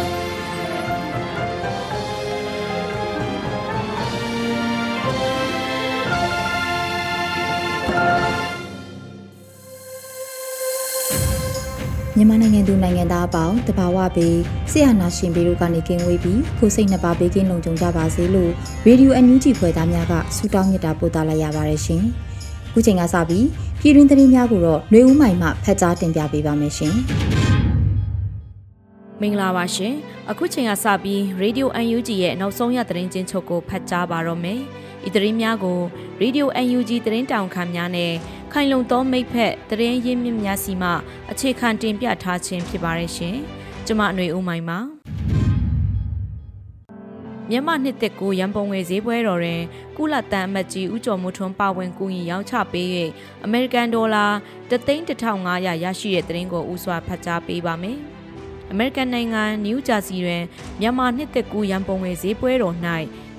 ။ မြန်မာနိုင်ငံသူနိုင်ငံသားအပေါင်းတဘာဝပေးဆရာနာရှင်ပေတို့ကနေကင်းဝေးပြီးကိုစိတ်နှစ်ပါးဘေးကင်းလုံခြုံကြပါစေလို့ရေဒီယိုအန်ယူဂျီဖွယ်သားများကဆုတောင်းမြတ်တာပို့သလိုက်ရပါတယ်ရှင်။ခုချိန်ကစပြီးပြည်တွင်းသတင်းများကိုတော့ຫນွေဦးမိုင်မှဖတ်ကြားတင်ပြပေးပါမယ်ရှင်။မင်္ဂလာပါရှင်။အခုချိန်ကစပြီး Radio UNG ရဲ့နောက်ဆုံးရသတင်းချင်းချုပ်ကိုဖတ်ကြားပါတော့မယ်။ဤသတင်းများကို Radio UNG သတင်းတောင်ခံများနဲ့ ခိုင်လုံသောမိဖက်တရင်ရင်းမြစ်များစီမှအခြေခံတင်ပြထားခြင်းဖြစ်ပါတယ်ရှင်။ကျမအຫນွေဦးမိုင်ပါ။မြန်မာနှစ်သက်ကိုရန်ပုံငွေဈေးပွဲတော်တွင်ကုလတန်အမတ်ကြီးဦးကျော်မိုးထွန်းပါဝင်ကူညီရောင်းချပေး၍အမေရိကန်ဒေါ်လာ3,1500ရရှိတဲ့သတင်းကိုဥစွာဖတ်ကြားပေးပါမယ်။အမေရိကန်နိုင်ငံနယူးဂျာစီတွင်မြန်မာနှစ်သက်ကူရန်ပုံငွေဈေးပွဲတော်၌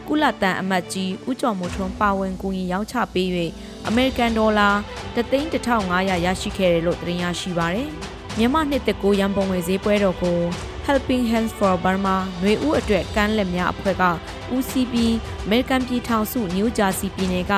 ကုလတန်အမတ်ကြီးဦးကျော်မိုးထွန်းပါဝင်ကူညီရောင်းချပေး၍ အမေရိကန်ဒေါ်လာ3,1500ရရှိခဲ့တယ်လို့သတင်းရရှိပါရယ်။မြန်မာနှစ်သက်ကိုရန်ပုံငွေဈေးပွဲတော်ကို Helping Hands for Burma ຫນွေဦးအတွက်ကမ်းလက်များအဖွဲ့ကဦးစီးပြီးအမေရိကန်ပြည်ထောင်စုနယူးဂျာစီပြည်နယ်က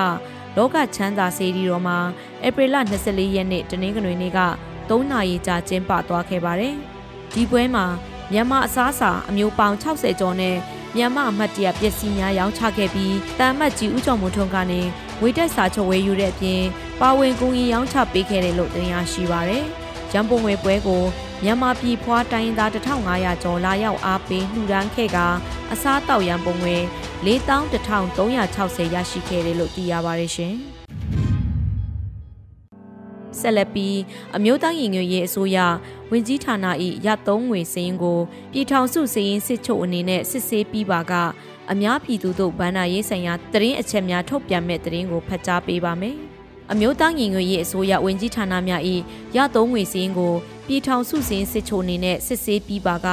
လောကချမ်းသာစေတီတော်မှာဧပြီလ24ရက်နေ့တနင်္ဂနွေနေ့က3နာရီကြာကျင်းပသွားခဲ့ပါတယ်။ဒီပွဲမှာမြန်မာအစားအစာအမျိုးပေါင်း60ကျော်နဲ့မြန်မာအမတ်တရပစ္စည်းများရောင်းချခဲ့ပြီးတာမတ်ကြီးဦးကျော်မွန်ထွန်းကနေဝေတက်စာချုပ်ဝယ်ယူတဲ့အပြင်ပါဝင်ကူညီရောင်းချပေးခဲ့တယ်လို့တင်ရရှိပါရယ်။ရန်ပုံငွေပွဲကိုမြန်မာပြည်ဖွားတိုင်းသား1500ကျော်လာရောက်အားပေးလှူဒန်းခဲ့ကအစားတောက်ရန်ပုံငွေ41,360ရရှိခဲ့တယ်လို့သိရပါတယ်ရှင်။ဆက်လက်ပြီးအမျိုးသားရင်ငွေရေးအစိုးရဝင်ကြီးဌာန၏ရသုံးငွေစည်းရင်းကိုပြည်ထောင်စုစည်းရင်းစစ်ချုပ်အနေနဲ့စစ်ဆေးပြီးပါက အများပြည်သူတို့ဗန္နာရေးဆိုင်ရာသတင်းအချက်များထုတ်ပြန်မဲ့သတင်းကိုဖတ်ကြားပေးပါမယ်။အမျိုးသားညီညွတ်ရေးအစိုးရဝင်ကြီးဌာနများ၏ရသုံးငွေစည်းရင်းကိုပြည်ထောင်စုစည်းစစ်ချိုအနေနဲ့စစ်ဆေးပြီးပါက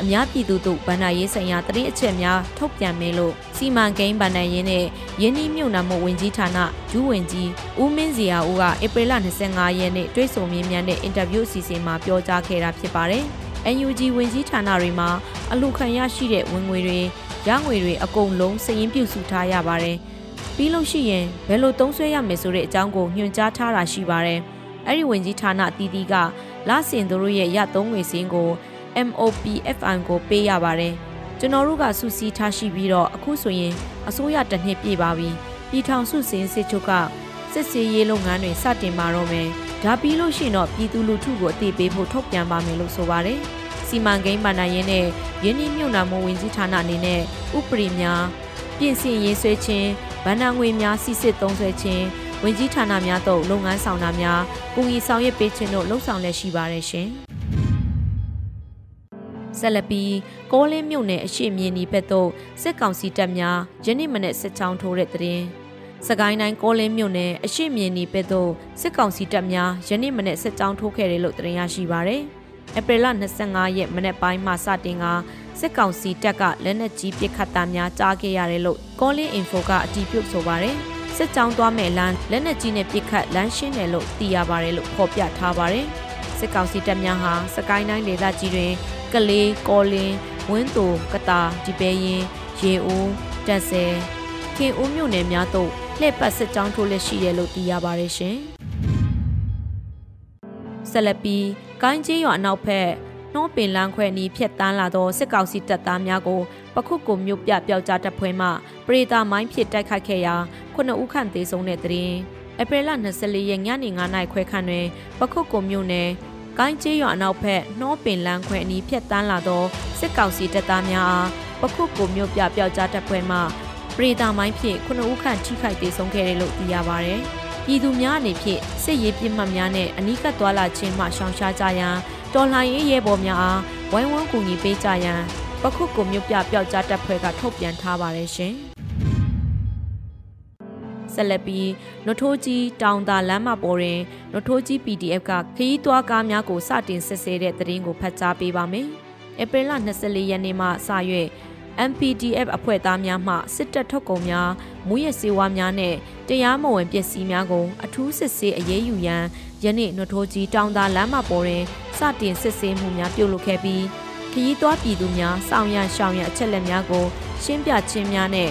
အများပြည်သူတို့ဗန္နာရေးဆိုင်ရာသတင်းအချက်များထုတ်ပြန်မယ်လို့စီမံကိန်းဗန္နာရေးနဲ့ယင်းနှမြုံနာမှုဝင်ကြီးဌာနဒူးဝင်ကြီးဦးမင်းစရာဦးကဧပြီလ25ရက်နေ့တွေ့ဆုံမြင်းများနဲ့အင်တာဗျူးအစီအစဉ်မှာပြောကြားခဲ့တာဖြစ်ပါတယ်။ NUG ဝင်ကြီးဌာနတွေမှာအလူခံရရှိတဲ့ဝင်ငွေတွေ ရငွေတွေအကုန်လုံးစည်ရင်းပြုစုထားရပါတယ်။ပြီးလို့ရှိရင်ဘယ်လိုသုံးစွဲရမယ်ဆိုတဲ့အကြောင်းကိုညွှန်ကြားထားတာရှိပါတယ်။အဲ့ဒီဝင်ကြီးဌာနအသီးသီးကလဆင်တို့ရဲ့ရသုံးငွေစင်းကို MOPFI ကိုပေးရပါတယ်။ကျွန်တော်တို့ကစုစည်းထားရှိပြီးတော့အခုဆိုရင်အစိုးရတစ်နှစ်ပြည့်ပါပြီ။ပြည်ထောင်စုစင်းစစ်ချုပ်ကစစ်စေးရေးလုပ်ငန်းတွေစတင်มาတော့မယ်။ဒါပြီးလို့ရှိရင်တော့ပြည်သူလူထုကိုအသိပေးဖို့ထုတ်ပြန်ပါမယ်လို့ဆိုပါတယ်။ စီမံကိန်းဗဏ္ဍာရင်းနဲ့ရင်းနှီးမြှုပ်နှံမှုဝင်ကြီးဌာနအနေနဲ့ဥပဒေများပြင်ဆင်ရေးဆွဲခြင်းဗဏ္ဍာငွေများစီစစ်သုံးစွဲခြင်းဝင်ကြီးဌာနများတို့လုပ်ငန်းဆောင်တာများကူညီဆောင်ရွက်ပေးခြင်းတို့လှုံ့ဆော်လက်ရှိပါတယ်ရှင်ဆက်လက်ပြီးကောလင်းမြို့နယ်အရှိမြင်းဒီဘက်သို့စစ်ကောင်စီတပ်များယနေ့မနေ့စစ်ချောင်းထိုးတဲ့တဲ့ရင်စကိုင်းတိုင်းကောလင်းမြို့နယ်အရှိမြင်းဒီဘက်သို့စစ်ကောင်စီတပ်များယနေ့မနေ့စစ်ကြောင်းထိုးခဲ့တယ်လို့သတင်းရရှိပါရယ်။ ဧပြီလ25ရက်မနေ့ပိုင်းမှာစတင်ကစစ်ကောင်စီတပ်ကလက်နက်ကြီးပစ်ခတ်တာများကြားခဲ့ရတယ်လို့ Calling Info ကအတည်ပြုဆိုပါတယ်။စစ်ကြောင်းသွားမဲ့လမ်းလက်နက်ကြီးနဲ့ပစ်ခတ်လမ်းရှင်းတယ်လို့သိရပါတယ်လို့ဖော်ပြထားပါတယ်။စစ်ကောင်စီတပ်များဟာစကိုင်းတိုင်းဒေသကြီးတွင်ကလေးကောလင်းဝင်းတူကတာဒီပဲရင်ရေဦးတက်ဆယ်ခင်ဦးမြို့နယ်များသို့လှည့်ပတ်စစ်ကြောင်းထိုးလက်ရှိတယ်လို့သိရပါတယ်ရှင်။ ဆက်လက်ပြီးကိုင်းကျေးရွာအနောက်ဘက်နှောပင်လန်းခွဲနီးဖြတ်တန်းလာသောစစ်ကောင်စီတပ်သားများကိုပခုတ်ကိုမြို့ပြပျောက်ကြားတပ်ဖွဲ့မှပရိသာမိုင်းဖြစ်တိုက်ခိုက်ခဲ့ရာခုနှစ်ဦးခန့်သေဆုံးတဲ့တဲ့ရင်ဧပြီလ24ရက်ညနေ9နာရီခွဲခန့်တွင်ပခုတ်ကုံမြို့နယ်ကိုင်းကျေးရွာအနောက်ဘက်နှောပင်လန်းခွဲအနီးဖြတ်တန်းလာသောစစ်ကောင်စီတပ်သားများအားပခုတ်ကုံမြို့ပြပျောက်ကြားတပ်ဖွဲ့မှပရိဒါမိုင်းဖြင့်ခုနှစ်ဦးခန့်ထိခိုက်ဒေဆုံးခဲ့တယ်လို့သိရပါဗျ။ ပြည်သူများအနေဖြင့်စစ်ရေးပြစ်မှတ်များနဲ့အနီးကပ်သွာလာခြင်းမှရှောင်ရှားကြရန်တော်လှန်ရေးရဲဘော်များအားဝိုင်းဝန်းကူညီပေးကြရန်ပခုတ်ကုံမြို့ပြပျောက်ကြားတပ်ဖွဲ့ကထုတ်ပြန်ထားပါတယ်ရှင်။ဆက်လက်ပြီးနထိုးကြီးတောင်သာလမ်းမပေါ်တွင်နထိုးကြီး PDF ကခရီးသွားကားများကိုစတင်စစ်ဆေးတဲ့သတင်းကိုဖတ်ကြားပေးပါမယ်။ဧပြီလ24ရက်နေ့မှစ၍ MPDF အဖွဲ့သားများမှစစ်တပ်ထုတ်ကုန်များမူရစေဝါများနဲ့တရားမဝင်ပစ္စည်းများကိုအထူးစစ်ဆေးအရေးယူရန်ယနေ့နထိုးကြီးတောင်သာလမ်းမပေါ်တွင်စတင်စစ်ဆေးမှုများပြုလုပ်ခဲ့ပြီးခရီးသွားပြည်သူများစောင့်ရန်ရှောင်ရန်အချက်လက်များကိုရှင်းပြခြင်းများနဲ့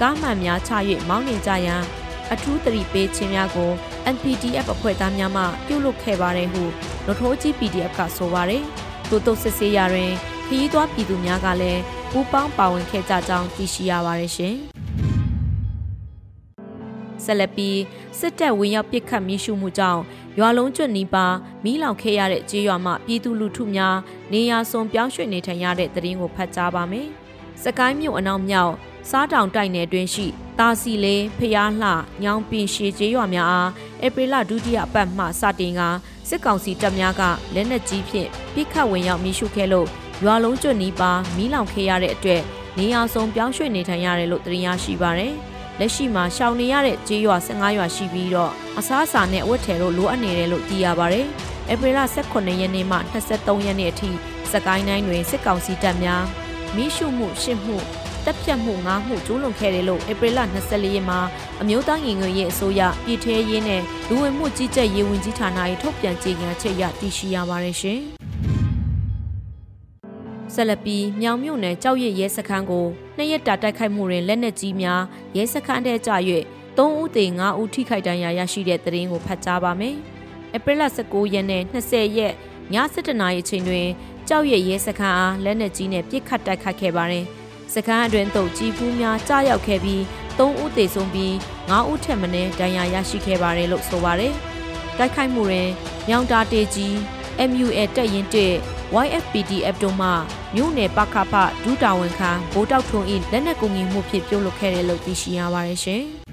ကားမှန်များချ၍မောင်းနှင်ကြရန်အထူးတတိပေးခြင်းများကို NPDF အဖွဲ့သားများမှပြုလုပ်ခဲ့ပါတယ်ဟုနထိုးကြီး PDF ကဆိုပါတယ်။ထို့သို့စစ်ဆေးရာတွင်ခရီးသွားပြည်သူများကလည်း ပူးပေါင်းပါဝင်ခဲ့ကြကြောင်းသိရှိရပါတယ်ရှင်။ဆက်လက်ပြီးစစ်တပ်ဝင်ရောက်ပစ်ခတ်မိရှုမှုကြောင့်ရွာလုံးကျွတ်နီးပါမီးလောင်ခဲ့ရတဲ့ကြေးရွာမှပြည်သူလူထုများနေရာစုံပြောင်းရွှေ့နေထိုင်ရတဲ့တရင်ကိုဖတ်ကြားပါမယ်။စကိုင်းမြို့အနောက်မြောက်စားတောင်တိုက်နယ်တွင်ရှိတာစီလေးဖျားလှညောင်ပင်ရှည်ကျေးရွာများအားဧပြီလဒုတိယပတ်မှစတင်ကစစ်ကောင်စီတပ်များကလက်နက်ကြီးဖြင့်ပစ်ခတ်ဝင်ရောက်မိရှုခဲ့လို့ ရွာလုံးကျွတ်နီးပါမီးလောင်ခဲ့ရတဲ့အတွက်နေရာစုံပြောင်းရွှေ့နေထိုင်ရတယ်လို့သိရရှိပါရယ်။လက်ရှိမှာရှောင်နေရတဲ့ကျေးရွာ15ရွာရှိပြီးတော့အစားအစာနဲ့အဝတ်ထည်တို့လိုအပ်နေတယ်လို့သိရပါရယ်။ဧပြီလ18ရက်နေ့မှ23ရက်နေ့အထိစကိုင်းတိုင်းတွင်စစ်ကောင်စီတပ်များမိရှုမှုရှစ်မှုတက်ဖြတ်မှုငါးမှုကျူးလွန်ခဲ့တယ်လို့ဧပြီလ24ရက်မှာအမျိုးသားညီညွတ်ရေးအစိုးရပြည်ထရေးနဲ့လူဝင်မှုကြီးကြပ်ရေးဝန်ကြီးဌာန၏ထုတ်ပြန်ကြေညာချက်အရသိရှိရပါတယ်ရှင်။ ဆက်လက်ပြီးမြောင်မြို့နယ်ကြောက်ရည်ရဲစခန်းကိုနှစ်ရက်တာတိုက်ခိုက်မှုတွင်လက်နက်ကြီးများရဲစခန်းထဲကျ၍3ဦးသေ5ဦးထိခိုက်ဒဏ်ရာရရှိတဲ့တဲ့ရင်ကိုဖတ်ကြားပါမယ်။ဧပြီလ19ရက်နဲ့20ရက်ည7:00နာရီအချိန်တွင်ကြောက်ရည်ရဲစခန်းအားလက်နက်ကြီးနဲ့ပစ်ခတ်တိုက်ခိုက်ခဲ့ပါတယ်။စခန်းအတွင်းသို့ကြီးဖူးများကြားရောက်ခဲ့ပြီး3ဦးသေဆုံးပြီး9ဦးထက်မနည်းဒဏ်ရာရရှိခဲ့ပါတယ်လို့ဆိုပါတယ်။တိုက်ခိုက်မှုတွင်မြောင်တာတေကြီး MUA တက်ရင်တဲ့ YFPDF တို့မှ မြို့နယ်ပခဖဒူးတာဝန်ခံဘိုးတောက်ထွန်း၏လက်နက်ကူညီမှုဖြင့်ပြုလုပ်ခဲ့တယ်လို့သိရှိရပါတယ်ရှင်။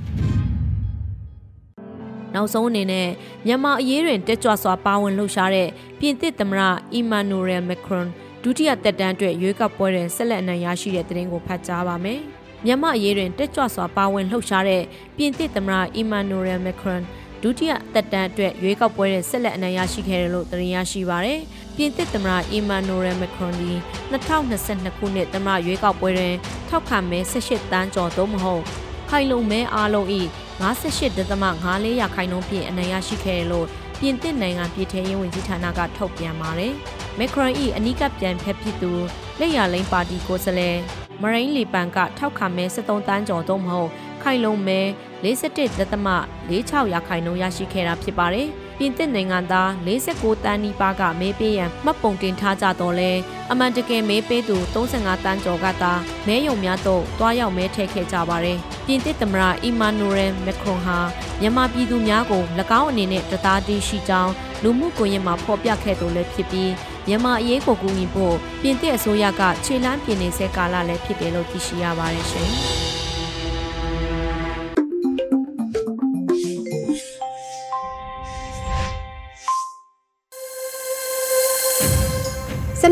နောက်ဆုံးအနေနဲ့မြန်မာအရေးတွင်တက်ကြွစွာပါဝင်လှုပ်ရှားတဲ့ပြင်သစ်သမ္မတအီမန်နူရယ်မက်ခရွန်ဒုတိယသက်တမ်းအတွက်ရွေးကောက်ပွဲတွင်ဆက်လက်အနိုင်ရရှိတဲ့သတင်းကိုဖတ်ကြားပါမယ်။မြန်မာအရေးတွင်တက်ကြွစွာပါဝင်လှုပ်ရှားတဲ့ပြင်သစ်သမ္မတအီမန်နူရယ်မက်ခရွန်ဒုတိယသက်တမ်းအတွက်ရွေးကောက်ပွဲတွင်ဆက်လက်အနိုင်ရရှိခဲ့တယ်လို့သတင်းရရှိပါရယ်။ ပြင်သစ်သမ္မတအီမန်နူရယ်မက်ခရွန်ဒီ2022ခုနှစ်သမ္မတရွေးကောက်ပွဲတွင်ထောက်ခံမဲ18တန်းကျော်သို့မဟုတ်ခိုင်လုံမဲအားလုံး၏58.54ရာခိုင်နှုန်းဖြင့်အနိုင်ရရှိခဲ့တယ်လို့ပြင်သစ်နိုင်ငံပြည်ထရေးဝန်ကြီးဌာနကထုတ်ပြန်ပါတယ်။မက်ခရွန်၏အနီးကပ်ပြန်ဖက်ဖြစ်သူလက်ရလိန်ပါတီကိုယ်စားလှယ်မရိန်းလီပန်ကထောက်ခံမဲ73တန်းကျော်သို့မဟုတ်ခိုင်လုံမဲ47.46ရာခိုင်နှုန်းရရှိခဲ့တာဖြစ်ပါတယ်။ ပြင်သစ်နိုင်ငံသား49တန်းနီးပါးကမဲပေးရန်မှတ်ပုံတင်ထားကြတော့လဲအမှန်တကယ်မဲပေးသူ35တန်းကျော်ကသာမဲယုံများသို့တွားရောက်မဲထည့်ခဲ့ကြပါတယ်။ပြင်သစ်သမ္မတအီမာနူရယ်မက်ခရွန်ဟာမြန်မာပြည်သူများကို၎င်းအနေနဲ့တသားတည်းရှိကြောင်းလူမှုကွန်ရက်မှာဖော်ပြခဲ့သူလည်းဖြစ်ပြီးမြန်မာအရေးကိုကူညီဖို့ပြင်သစ်အစိုးရကခြေလမ်းပြင်နေဆဲကာလလည်းဖြစ်တယ်လို့သိရှိရပါတယ်ရှင်။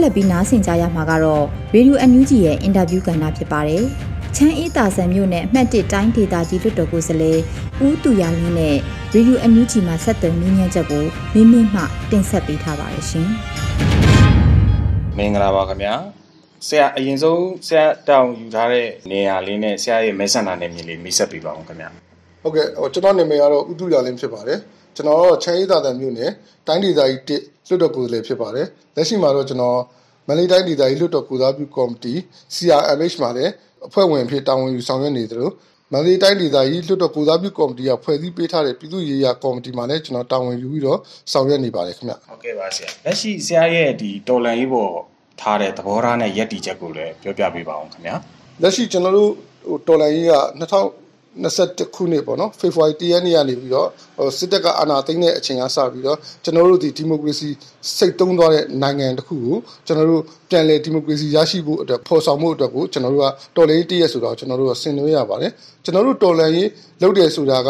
ဆက်လက်ပြီးနားဆင်ကြရမှာကတော့ Radio NUG ရဲ့အင်တာဗျူးကဏ္ဍဖြစ်ပါတယ်။ချမ်းအေးတာဆန်မြို့နယ်အမှတ်1တိုင်းဒေသကြီးလွှတ်တော်ကိုယ်စားလှယ်ဦးသူရလင်းနဲ့ Radio NUG မှာဆက်သွယ်မြင်းမြန်းချက်ကိုမင်းမင်းမှတင်ဆက်ပေးထားပါတယ်ရှင်။မင်္ဂလာပါခင်ဗျာ။ဆရာအရင်ဆုံးဆရာတောင်းယူထားတဲ့နေရာလေးနဲ့ဆရာရဲ့မဲဆန္ဒနယ်မြေလေးမိတ်ဆက်ပေးပါဦးခင်ဗျာ။ဟုတ်ကဲ့ဟိုကျွန်တော်နာမည်ကတော့ဦးသူရလင်းဖြစ်ပါတယ်။ ကျွန်တော်တော့ချမ်းအေးတာဆန်မြို့နယ်တိုင်းဒေသကြီးလွှတ်တော်ကိုယ်စားလှယ်ဖြစ်ပါတယ်။လက်ရှိမှာတော့ကျွန်တော်မန္တလေးတိုင်းဒေသကြီးလွှတ်တော်ကိုစားပြုကော်မတီ CRMH မှာလည်းအဖွဲ့ဝင်ဖြစ်တာဝန်ယူဆောင်ရွက်နေသလိုမန္တလေးတိုင်းဒေသကြီးလွှတ်တော်ကိုစားပြုကော်မတီကဖွဲ့စည်းပေးထားတဲ့ပြည်သူ့ရေးရာကော်မတီမှာလည်းကျွန်တော်တာဝန်ယူပြီးတော့ဆောင်ရွက်နေပါတယ်ခင်ဗျဟုတ်ကဲ့ပါဆရာလက်ရှိဆရာရဲ့ဒီတော်လန်ရေးပေါ်ထားတဲ့သဘောထားနဲ့ယက်တီချက်ကိုလည်းပြောပြပေးပါအောင်ခင်ဗျလက်ရှိကျွန်တော်တို့ဟိုတော်လန်ရေးက2021ခုနှစ်ပေါ့နော်ဖေဖော်ဝါရီ1ရက်နေ့ကနေပြီးတော့ဟို စစ်တပ်ကအာဏာသိမ်းတဲ့အချိန်ကစပြီးတော့ကျွန်တော်တို့ဒီဒီမိုကရေစီစိတ်သုံးသွားတဲ့နိုင်ငံတစ်ခုကိုကျွန်တော်တို့ပြန်လည်ဒီမိုကရေစီရရှိဖို့အတွက်ဖော်ဆောင်မှုအတွက်ကိုကျွန်တော်တို့ကတော်လှန်ရေးတည့်ရဆိုတော့ကျွန်တော်တို့ကဆင်နွှဲရပါတယ်ကျွန်တော်တို့တော်လှန်ရေးလုပ်တယ်ဆိုတာက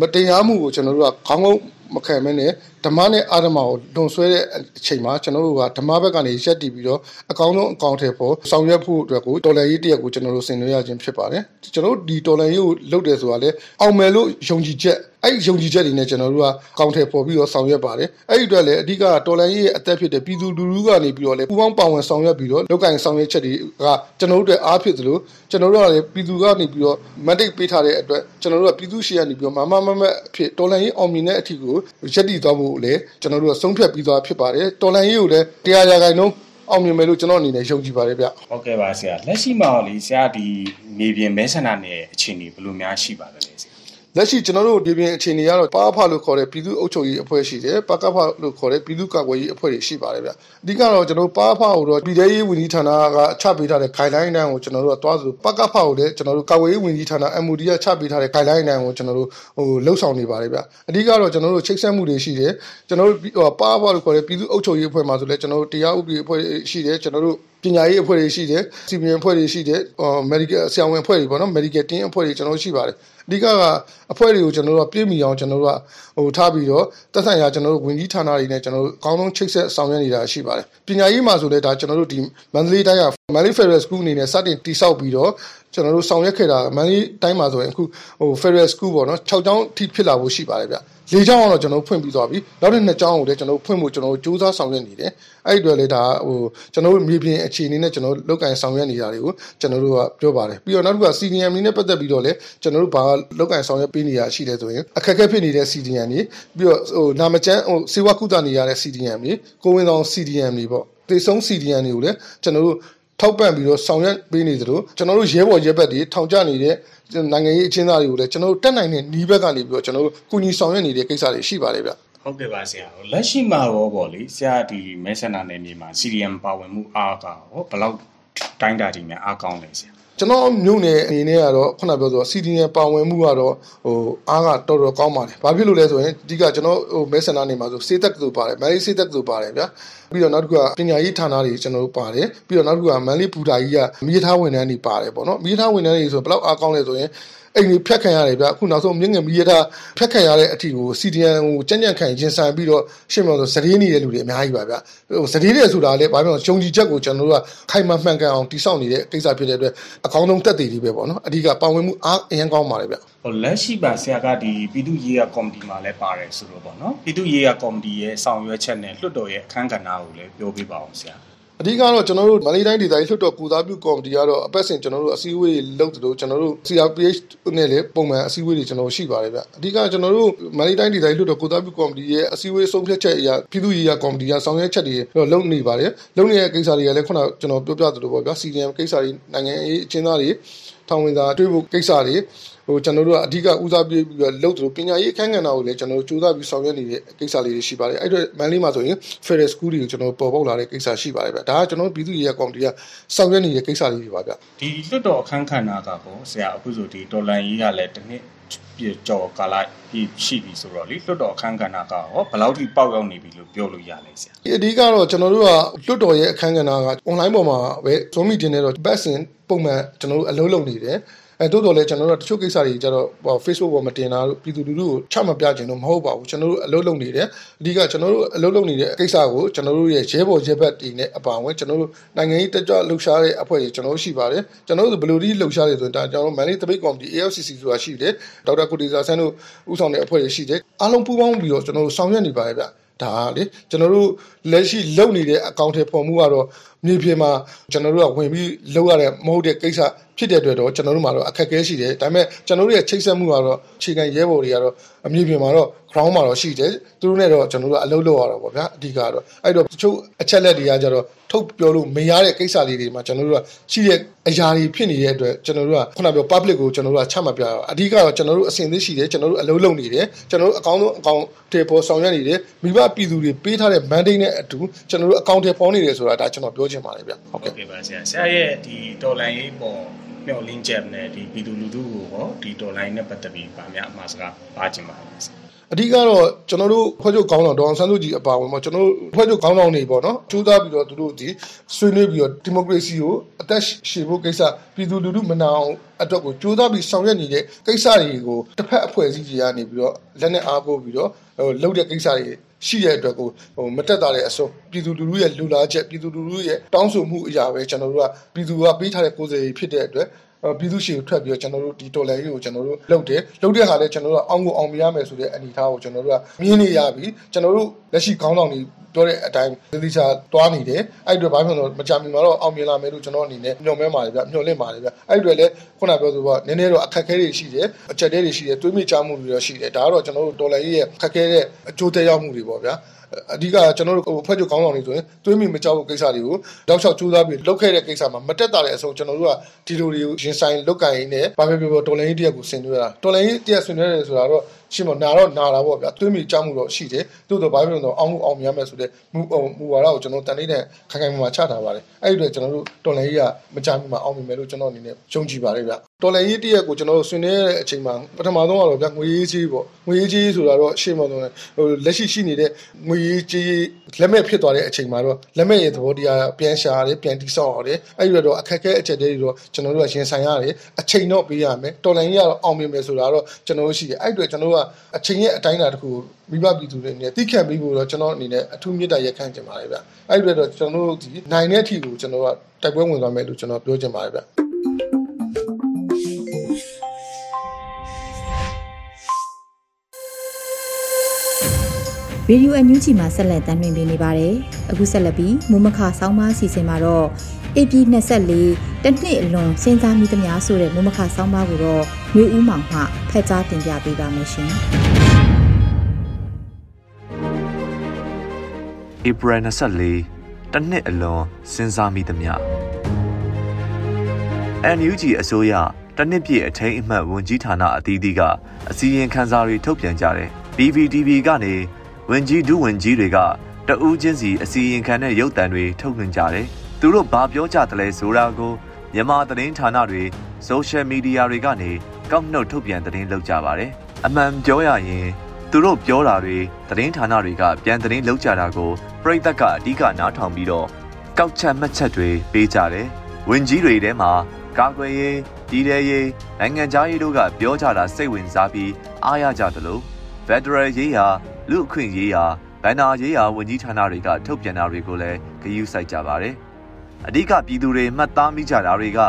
မတရားမှုကိုကျွန်တော်တို့ကခေါင်းကုန်းမခံမဲနဲ့ဓမ္မနဲ့အာဓမ္မကိုလွန်ဆွဲတဲ့အချိန်မှာကျွန်တော်တို့ကဓမ္မဘက်ကနေရက်တည်ပြီးတော့အကောင်းဆုံးအကောင့်ထဲပေါ်ဆောင်ရွက်ဖို့အတွက်ကိုတော်လန်ရေးတရက်ကိုကျွန်တော်တို့ဆင်နွှဲရခြင်းဖြစ်ပါတယ်ကျွန်တော်တို့ဒီတော်လန်ရေးကိုလုပ်တယ်ဆိုတာလေအောင်မယ်လို့ယုံကြည်ချက်အဲ့ဒီယုံကြည်ချက်တွေနဲ့ကျွန်တော်တို့ကကောင်းထဲပေါ်ပြီးတော့ဆောင်ရွက်ပါတယ်အဲ့ဒီအတွက်လည်းအဓိကတော်လန်ရေးရဲ့အသက်ဖြစ်တဲ့ပြည်သူလူထုကနေပြီးတော့လေပူပေါင်းပါဝင်ဆောင်ရွက်ပြီးတော့လောက်ကင်ဆောင်ရွက်ချက်တွေကကျွန်တော်တို့အတွက်အားဖြစ်သလိုကျွန်တော်တို့ကလည်းပြည်သူကနေပြီးတော့မန်ဒိတ်ပေးထားတဲ့အတွက်ကျွန်တော်တို့ကပြည်သူရှေ့ကနေပြီးတော့မမမမအဖြစ်တော်လန်ရေးအောင်မြင်တဲ့အထီကိုရက်တည်သွားဖို့လည်းကျွန်တော်တို့ကဆုံးဖြတ်ပြီးသွားဖြစ်ပါတယ်တော်လန်ရေးကိုလည်းတရားရာခိုင်နှုန်းအောင်မြင်မယ်လို့ကျွန်တော်အနေနဲ့ယုံကြည်ပါတယ်ဗျဟုတ်ကဲ့ပါဆရာလက်ရှိမှာလေဆရာဒီနေပြင်မဲဆန္ဒနယ်အခြေအနေဘယ်လိုများရှိပါသလဲဆရာ လက်ရှိကျွန်တော်တို့ဒီပြင်အခြေအနေကတော့ပါဖလို့ခေါ်တဲ့ပြည်သူ့အုပ်ချုပ်ရေးအဖွဲ့ရှိတယ်ပကဖလို့ခေါ်တဲ့ပြည်သူ့ကာကွယ်ရေးအဖွဲ့တွေရှိပါတယ်ဗျအဓိကတော့ကျွန်တော်ပါဖကိုတော့ပြည်ထရေးဝန်ကြီးဌာနကချပေးထားတဲ့ guideline တန်းကိုကျွန်တော်တို့ကတွားဆိုပကဖကိုလည်းကျွန်တော်တို့ကာကွယ်ရေးဝန်ကြီးဌာန MOD ကချပေးထားတဲ့ guideline တန်းကိုကျွန်တော်တို့ဟိုလှုပ်ဆောင်နေပါတယ်ဗျအဓိကတော့ကျွန်တော်တို့ချိတ်ဆက်မှုတွေရှိတယ်ကျွန်တော်တို့ပါဖလို့ခေါ်တဲ့ပြည်သူ့အုပ်ချုပ်ရေးအဖွဲ့မှာဆိုလည်းကျွန်တော်တို့တရားဥပဒေအဖွဲ့ရှိတယ်ကျွန်တော်တို့ပညာရေးအဖွဲ့တွေရှိတယ်စီပီအဖွဲ့တွေရှိတယ်ဟို medical ဆရာဝန်အဖွဲ့တွေပေါ့နော် medical team အဖွဲ့တွေကျွန်တော်တို့ရှိပါတယ်အဓိကကအဖွဲ့တွေကိုကျွန်တော်တို့ကပြည့်မီအောင်ကျွန်တော်တို့ကဟိုထားပြီးတော့သက်ဆိုင်ရာကျွန်တော်တို့ဝင်ကြီးဌာနတွေနဲ့ကျွန်တော်တို့အကောင်းဆုံးချိတ်ဆက်ဆောင်ရွက်နေတာရှိပါတယ်ပညာရေးမှာဆိုလည်းဒါကျွန်တော်တို့ဒီမန္တလေးတိုင်းက Manly Federal School အနေနဲ့စတင်တိစောက်ပြီးတော့ကျွန်တော်တို့ဆောင်ရွက်ခဲ့တာမန္တလေးတိုင်းမှာဆိုရင်အခုဟို Federal School ပေါ့နော်6ကျောင်းထိဖြစ်လာဖို့ရှိပါတယ်ဗျ ၄ကျောင်းကတော့ကျွန်တော်ဖွင့်ပြီးသွားပြီနောက်တစ်နှစ်ကျောင်းကိုလည်းကျွန်တော်ဖွင့်ဖို့ကျွန်တော်စူးစမ်းဆောင်ရွက်နေတယ်အဲ့ဒီအတွက်လည်းဒါဟိုကျွန်တော်တို့မြေပြင်အခြေအနေနဲ့ကျွန်တော်လုတ်ကင်ဆောင်ရွက်နေတာတွေကိုကျွန်တော်တို့ကပြောပါတယ်ပြီးတော့နောက်တစ်ခုက CDM နဲ့ပတ်သက်ပြီးတော့လည်းကျွန်တော်တို့ဘာလုတ်ကင်ဆောင်ရွက်ပေးနေရရှိတယ်ဆိုရင်အခက်အခဲဖြစ်နေတဲ့ CDM တွေပြီးတော့ဟိုနာမကျန်းဟိုစေဝကုသနေရတဲ့ CDM တွေကိုဝင်ဆောင် CDM တွေပေါ့သေဆုံး CDM တွေကိုလည်းကျွန်တော်တို့ ထောက်ပံ့ပြီးတော့ဆောင်ရွက်ပေးနေသလိုကျွန်တော်တို့ရဲဘော်ရဲဘက်တွေထောင်ကျနေတဲ့နိုင်ငံရေးအချင်းသားတွေကိုလည်းကျွန်တော်တို့တက်နိုင်တဲ့နီးဘက်ကနေပြီးတော့ကျွန်တော်တို့ကုညီဆောင်ရွက်နေတဲ့ကိစ္စတွေရှိပါတယ်ဗျဟုတ်ကဲ့ပါဆရာလက်ရှိမှာရောပေါ့လေဆရာဒီမဲဆန္ဒနယ်မြေမှာ CDM ပါဝင်မှုအားကရောဘယ်လောက်တိုင်းတာကြီးများအားကောင်းလဲဆရာ ကျွန်တော်မြို့နယ်အနေနဲ့ကတော့ခုနပြောဆို CDN ပါဝင်မှုကတော့ဟိုအားကတော်တော်ကောင်းပါတယ်။ဘာဖြစ်လို့လဲဆိုရင်အဓိကကျွန်တော်ဟိုမဲဆန္ဒနေမှာဆိုစေသက်သူပါတယ်။မန်လေးစေသက်သူပါတယ်ဗျာ။ပြီးတော့နောက်တစ်ခုကပညာရေးဌာနတွေကျွန်တော်တို့ပါတယ်။ပြီးတော့နောက်တစ်ခုကမန်လေးပူတာကြီးကမိသားဝန်ထမ်းတွေပါတယ်ပေါ့နော်။မိသားဝန်ထမ်းတွေဆိုဘယ်လောက်အားကောင်းလဲဆိုရင် အိမ်ကြီးဖြတ်ခံရတယ်ဗျအခုနောက်ဆုံးမြင့်ငယ်မီးရထားဖြတ်ခံရတဲ့အထီကို CDN ကိုကြံ့ကြံ့ခံရင်ဆိုင်ပြီးတော့ရှင်းမလို့စတေးနေတဲ့လူတွေအများကြီးပါဗျဟိုစတေးတယ်ဆိုတာလေဘာဖြစ်လို့ရှုံကြည်ချက်ကိုကျွန်တော်တို့ကခိုင်မာမှန်ကန်အောင်တိစောက်နေတဲ့ကိစ္စဖြစ်တဲ့အတွက်အကောင်းဆုံးတက်တည်လေးပဲပေါ့နော်အဓိကပါဝင်မှုအားအရင်ကောင်းပါတယ်ဗျဟိုလက်ရှိပါဆရာကဒီပြည်သူ့ရေးရကော်မတီမှာလည်းပါတယ်ဆိုတော့ပေါ့နော်ပြည်သူ့ရေးရကော်မတီရဲ့ဆောင်ရွက်ချက်နဲ့လွှတ်တော်ရဲ့အခမ်းကဏ္ဍကိုလည်းပြောပြပါအောင်ဆရာ အဓိကတော့ကျွန်တော်တို့မန္တလေးတိုင်းဒေသကြီးလွှတ်တော်ကုသားပြုကော်မတီကတော့အပတ်စဉ်ကျွန်တော်တို့အစည်းအဝေးတွေလုပ်တယ်လို့ကျွန်တော်တို့ CRPH နဲ့လည်းပုံမှန်အစည်းအဝေးတွေကျွန်တော်ရှိပါတယ်ဗျအဓိကကျွန်တော်တို့မန္တလေးတိုင်းဒေသကြီးလွှတ်တော်ကုသားပြုကော်မတီရဲ့အစည်းအဝေးဆုံးဖြတ်ချက်အရာပြည်သူ့ရေးရာကော်မတီကဆောင်ရွက်ချက်တွေတော့လုပ်နေပါတယ်လုပ်နေတဲ့ကိစ္စတွေကလည်းခုနကျွန်တော်ပြောပြသလိုပေါ့ဗျာ CDM ကိစ္စတွေနိုင်ငံရေးအချင်းသားတွေထောင်ဝင်စာတွေးဖို့ကိစ္စတွေ ဟိုကျွန်တော်တို့ကအဓိကဦးစားပေးပြီးတော့လုပ်သလိုပညာရေးအခန်းကဏ္ဍကိုလည်းကျွန်တော်တို့စူးစမ်းပြီးဆောင်ရွက်နေတဲ့ကိစ္စလေးတွေရှိပါတယ်အဲ့တော့မန်လေးမှာဆိုရင် Federal School တွေကိုကျွန်တော်ပေါ်ပေါက်လာတဲ့ကိစ္စရှိပါတယ်ဗျဒါကကျွန်တော်တို့ပြည်သူ့ရေးကော်မတီကဆောင်ရွက်နေတဲ့ကိစ္စလေးတွေပါဗျဒီလွတ်တော်အခန်းကဏ္ဍကပေါ့ဆရာအခုဆိုဒီတော်လန်ရေးကလည်းတစ်နှစ်ပြကြော်ကာလပြီးရှိပြီဆိုတော့လေလွတ်တော်အခန်းကဏ္ဍကရောဘယ်လောက်ထိပေါက်ရောက်နေပြီလို့ပြောလို့ရလဲဆရာဒီအဓိကတော့ကျွန်တော်တို့ကလွတ်တော်ရဲ့အခန်းကဏ္ဍက online ပေါ်မှာပဲ Zoom meeting နဲ့တော့ back in ပုံမှန်ကျွန်တော်တို့အလုပ်လုပ်နေတယ် အဲတိုးတော်လည်းကျွန်တော်တို့တချို့ကိစ္စတွေကျတော့ Facebook ပေါ်မတင်တာပြည်သူလူထုကိုချမပြခြင်းတော့မဟုတ်ပါဘူးကျွန်တော်တို့အလုပ်လုပ်နေတယ်အဓိကကျွန်တော်တို့အလုပ်လုပ်နေတဲ့ကိစ္စကိုကျွန်တော်တို့ရဲ့ရဲဘော်ရဲဘက်တွေနဲ့အပါအဝင်ကျွန်တော်တို့နိုင်ငံရေးတက်ကြွလှုပ်ရှားတဲ့အဖွဲ့တွေကျွန်တော်တို့ရှိပါတယ်ကျွန်တော်တို့ဘယ်လိုဒီလှုပ်ရှားတယ်ဆိုရင်ဒါကျွန်တော်တို့ Manly Debate Committee AFCC ဆိုတာရှိတယ်ဒေါက်တာကိုတီဇာဆန်းတို့ဦးဆောင်တဲ့အဖွဲ့တွေရှိတယ်အားလုံးပူးပေါင်းပြီးတော့ကျွန်တော်တို့ဆောင်ရွက်နေပါတယ်ဗျဒါလေကျွန်တော်တို့လက်ရှိလုပ်နေတဲ့အကောင့်ထဲပေါ်မှုကတော့မြေပြင်မှာကျွန်တော်တို့ကဝင်ပြီးလုပ်ရတဲ့မဟုတ်တဲ့ကိစ္စဖြစ်တဲ့အတွက်တော့ကျွန်တော်တို့မှာတော့အခက်အခဲရှိတယ်ဒါပေမဲ့ကျွန်တော်တို့ရဲ့ချိတ်ဆက်မှုကတော့အခြေခံရဲဘော်တွေကတော့အမြေပြင်မှာတော့ ground မှာတော့ရှိတယ်သူတို့နဲ့တော့ကျွန်တော်တို့ကအလုပ်လုပ်ရတာပေါ့ဗျာအဓိကတော့အဲ့တော့တချို့အချက်လက်တွေကကြတော့ထုတ်ပြောလို့မရတဲ့ကိစ္စလေးတွေမှာကျွန်တော်တို့ကရှိတဲ့အရာတွေဖြစ်နေတဲ့အတွက်ကျွန်တော်တို့ကခုနပြော public ကိုကျွန်တော်တို့ကချမှတ်ပြရအောင်အဓိကတော့ကျွန်တော်တို့အစဉ်သစ်ရှိတယ်ကျွန်တော်တို့အလုပ်လုပ်နေတယ်ကျွန်တော်တို့အကောင့်ဆုံးအကောင့်တွေပေါ်ဆောင်ရွက်နေတယ်မိဘပြည်သူတွေပေးထားတဲ့ mandate နဲ့အတူကျွန်တော်တို့အကောင့်တွေပေါ်နေတယ်ဆိုတာဒါကျွန်တော်ပြောချင်ပါတယ်ဗျဟုတ်ကဲ့ပါဆရာဆရာရဲ့ဒီတော်လိုင်းရေးပေါ်မျှော်လင့်ချက်နဲ့ဒီပြည်သူလူထုကိုဟောဒီတော်လိုင်းနဲ့ပတ်သက်ပြီးဗာများအမှားစကားပါချင်ပါလဲ အဓိကတော့ကျွန်တော်တို့ဖွဲ့ချုပ်ခေါင်းဆောင်ဒေါအောင်ဆန်းစုကြည်အပါအဝင်ပေါ့ကျွန်တော်တို့ဖွဲ့ချုပ်ခေါင်းဆောင်တွေပေါ့နော်ကျူးသားပြီးတော့သူတို့ဒီဆွေးနွေးပြီးတော့ဒီမိုကရေစီကိုအသက်ရှည်ဖို့ကိစ္စပြည်သူလူထုမနာအောင်အတွက်ကိုကျိုးသားပြီးဆောင်ရွက်နေတဲ့ကိစ္စတွေကိုတစ်ဖက်အဖွဲ့အစည်းကြီးကနေပြီးတော့လက်နဲ့အားကိုးပြီးတော့ဟိုလှုပ်တဲ့ကိစ္စတွေရှိတဲ့အတွက်ကိုဟိုမတက်တာတဲ့အစုံပြည်သူလူထုရဲ့လူလားချက်ပြည်သူလူထုရဲ့တောင်းဆိုမှုအရာပဲကျွန်တော်တို့ကပြည်သူကပေးထားတဲ့ကိုယ်စားလှယ်ဖြစ်တဲ့အတွက် ပြည်သူရှိကိုထွက်ပြီးတော့ကျွန်တော်တို့ဒီတော်လိုင်းကိုကျွန်တော်တို့လုပ်တယ်လုပ်တဲ့ခါလဲကျွန်တော်တို့အောင်ကိုအောင်မရမယ်ဆိုတဲ့အနေအထားကိုကျွန်တော်တို့ကမြင်နေရပြီကျွန်တော်တို့လက်ရှိခေါင်းဆောင်တွေပြောတဲ့အတိုင်းသေသေးချာတွားနေတယ်အဲ့အတွက်ဘာဖြစ်လို့မကြမီမှာတော့အောင်မြင်လာမယ်လို့ကျွန်တော်အနေနဲ့ညှော်မဲပါတယ်ဗျညှော်လင့်ပါတယ်ဗျအဲ့အတွက်လည်းခုနပြောဆိုတော့နည်းနည်းတော့အခက်အခဲတွေရှိတယ်အချက်တွေရှိတယ်တွေးမိချမှုတွေတော့ရှိတယ်ဒါကတော့ကျွန်တော်တို့တော်လိုင်းရဲ့ခက်ခဲတဲ့အကျိုးသက်ရောက်မှုတွေပေါ့ဗျာ အဓိကကျွန်တော်တို့ဖွဲ့ချုပ်ခေါင်းဆောင်တွေဆိုရင်တွေးမိမကြောက်ဖို့ကိစ္စတွေကိုတောက်လျှောက်ကြိုးစားပြီးလုပ်ခဲ့တဲ့ကိစ္စမှာမတက်တာတဲ့အဆုံးကျွန်တော်တို့ကဒီလိုတွေကိုရင်ဆိုင်လုတ်ကန်ရင်းနဲ့ဘာပဲပြောပြောတော်လိုင်းကြီးတရက်ကိုဆင်နွှဲတာတော်လိုင်းကြီးတရက်ဆင်နွှဲတယ်ဆိုတာတော့ရှင်းမနာတော့နာတာပေါ့ဗျာတွေးမိကြောက်မှုတော့ရှိတယ်သို့တော့ဘာဖြစ်လို့လဲအောင်မှုအောင်မြတ်မယ်ဆိုတဲ့မူမူဝါဒကိုကျွန်တော်တန်နေတဲ့ခိုင်ခိုင်မာမာချထားပါတယ်အဲ့ဒီအတွက်ကျွန်တော်တို့တော်လိုင်းကြီးကမကြမ်းမှာအောင်မြင်မယ်လို့ကျွန်တော်အနေနဲ့ယုံကြည်ပါတယ်ဗျတော်လိုင်းကြီးတရက်ကိုကျွန်တော်တို့ဆွေးနွေးတဲ့အချိန်မှာပထမဆုံးကတော့ဗျငွေရေးကြီးပေါ့ငွေရေးကြီးဆိုတာတော့ရှင်းမလို့ဟိုလက်ရှိရှိနေတဲ့ငွေရေးကြီးလက်မဲ့ဖြစ်သွားတဲ့အချိန်မှာတော့လက်မဲ့ရဲ့သဘောတရားပြန်ရှာရတယ်ပြန်တိဆောက်ရတယ်အဲ့ဒီတော့အခက်အခဲအချက်တွေတော့ကျွန်တော်တို့ကရင်ဆိုင်ရတယ်အချိန်တော့ပေးရမယ်တော်လိုင်းကြီးကတော့အောင်မြင်မယ်ဆိုတာတော့ကျွန်တော်တို့ရှိတယ်အဲ့အတွက်ကျွန်တော်တို့ကအချိန်ရဲ့အတိုင်းအတာတစ်ခုမိဘပြည်သူတွေနဲ့တိခတ်ပြီးဖို့တော့ကျွန်တော်အနေနဲ့အထူးမြတ်တာရက်ခံချင်ပါတယ်ဗျအဲ့ဒီတော့ကျွန်တော်တို့ဒီနိုင်တဲ့အထိကိုကျွန်တော်ကတိုက်ပွဲဝင်သွားမယ်လို့ကျွန်တော်ပြောချင်ပါတယ်ဗျရေဒီယိုအန်ယူဂျီမှာဆက်လက်တင်ပြနေပါတယ်။အခုဆက်လက်ပြီးမုံမခဆောင်းပါးစီစဉ်မှာတော့ AP 24 တနှစ်အလွန်စဉ်းစားမိသမျှဆိုတဲ့မုံမခဆောင်းပါးကိုတော့မျိုးဦးမောင်မှဖက်ကြားတင်ပြပေးပါမယ်ရှင်။ April 24တနှစ်အလွန်စဉ်းစားမိသမျှ NUG အစိုးရတနှစ်ပြည့်အထိန်အမှတ်ဝန်ကြီးဌာနအသီးသီးကအစည်းအဝေးခန်းစာတွေထုတ်ပြန်ကြတယ် PVTV ကနေဝင်ကြီးဒုဝင်ကြီးတွေကတဦးချင်းစီအစီရင်ခံတဲ့ရုပ်သံတွေထုတ်လွှင့်ကြတယ်။သူတို့ဘာပြောကြတယ်လဲဆိုတာကို မြန်မာသတင်းဌာနတွေဆိုရှယ်မီဒီယာတွေကနေကောက်နှုတ်ထုတ်ပြန်သတင်းလုပ်ကြပါတယ်။အမှန်ပြောရရင်သူတို့ပြောတာတွေသတင်းဌာနတွေကပြန်သတင်းလုပ်ကြတာကိုပြည်သက်ကအဓိကနားထောင်ပြီးတော့ကောက်ချက်မှတ်ချက်တွေပေးကြတယ်။ဝင်ကြီးတွေထဲမှာကာကွယ်ရေးပြည်ထရေးနိုင်ငံသားရေးတို့ကပြောကြတာစိတ်ဝင်စားပြီးအားရကြတယ်လို့ Federal ရေးရာလူအခွင့်ရေးရာဗန္နာရေးရာဝန်ကြီးဌာနတွေကထုတ်ပြန်တာတွေကိုလည်းဂရုစိုက်ကြပါတယ်။ အဓိကပြည်သူတွေမှတ်သားမိကြတာတွေက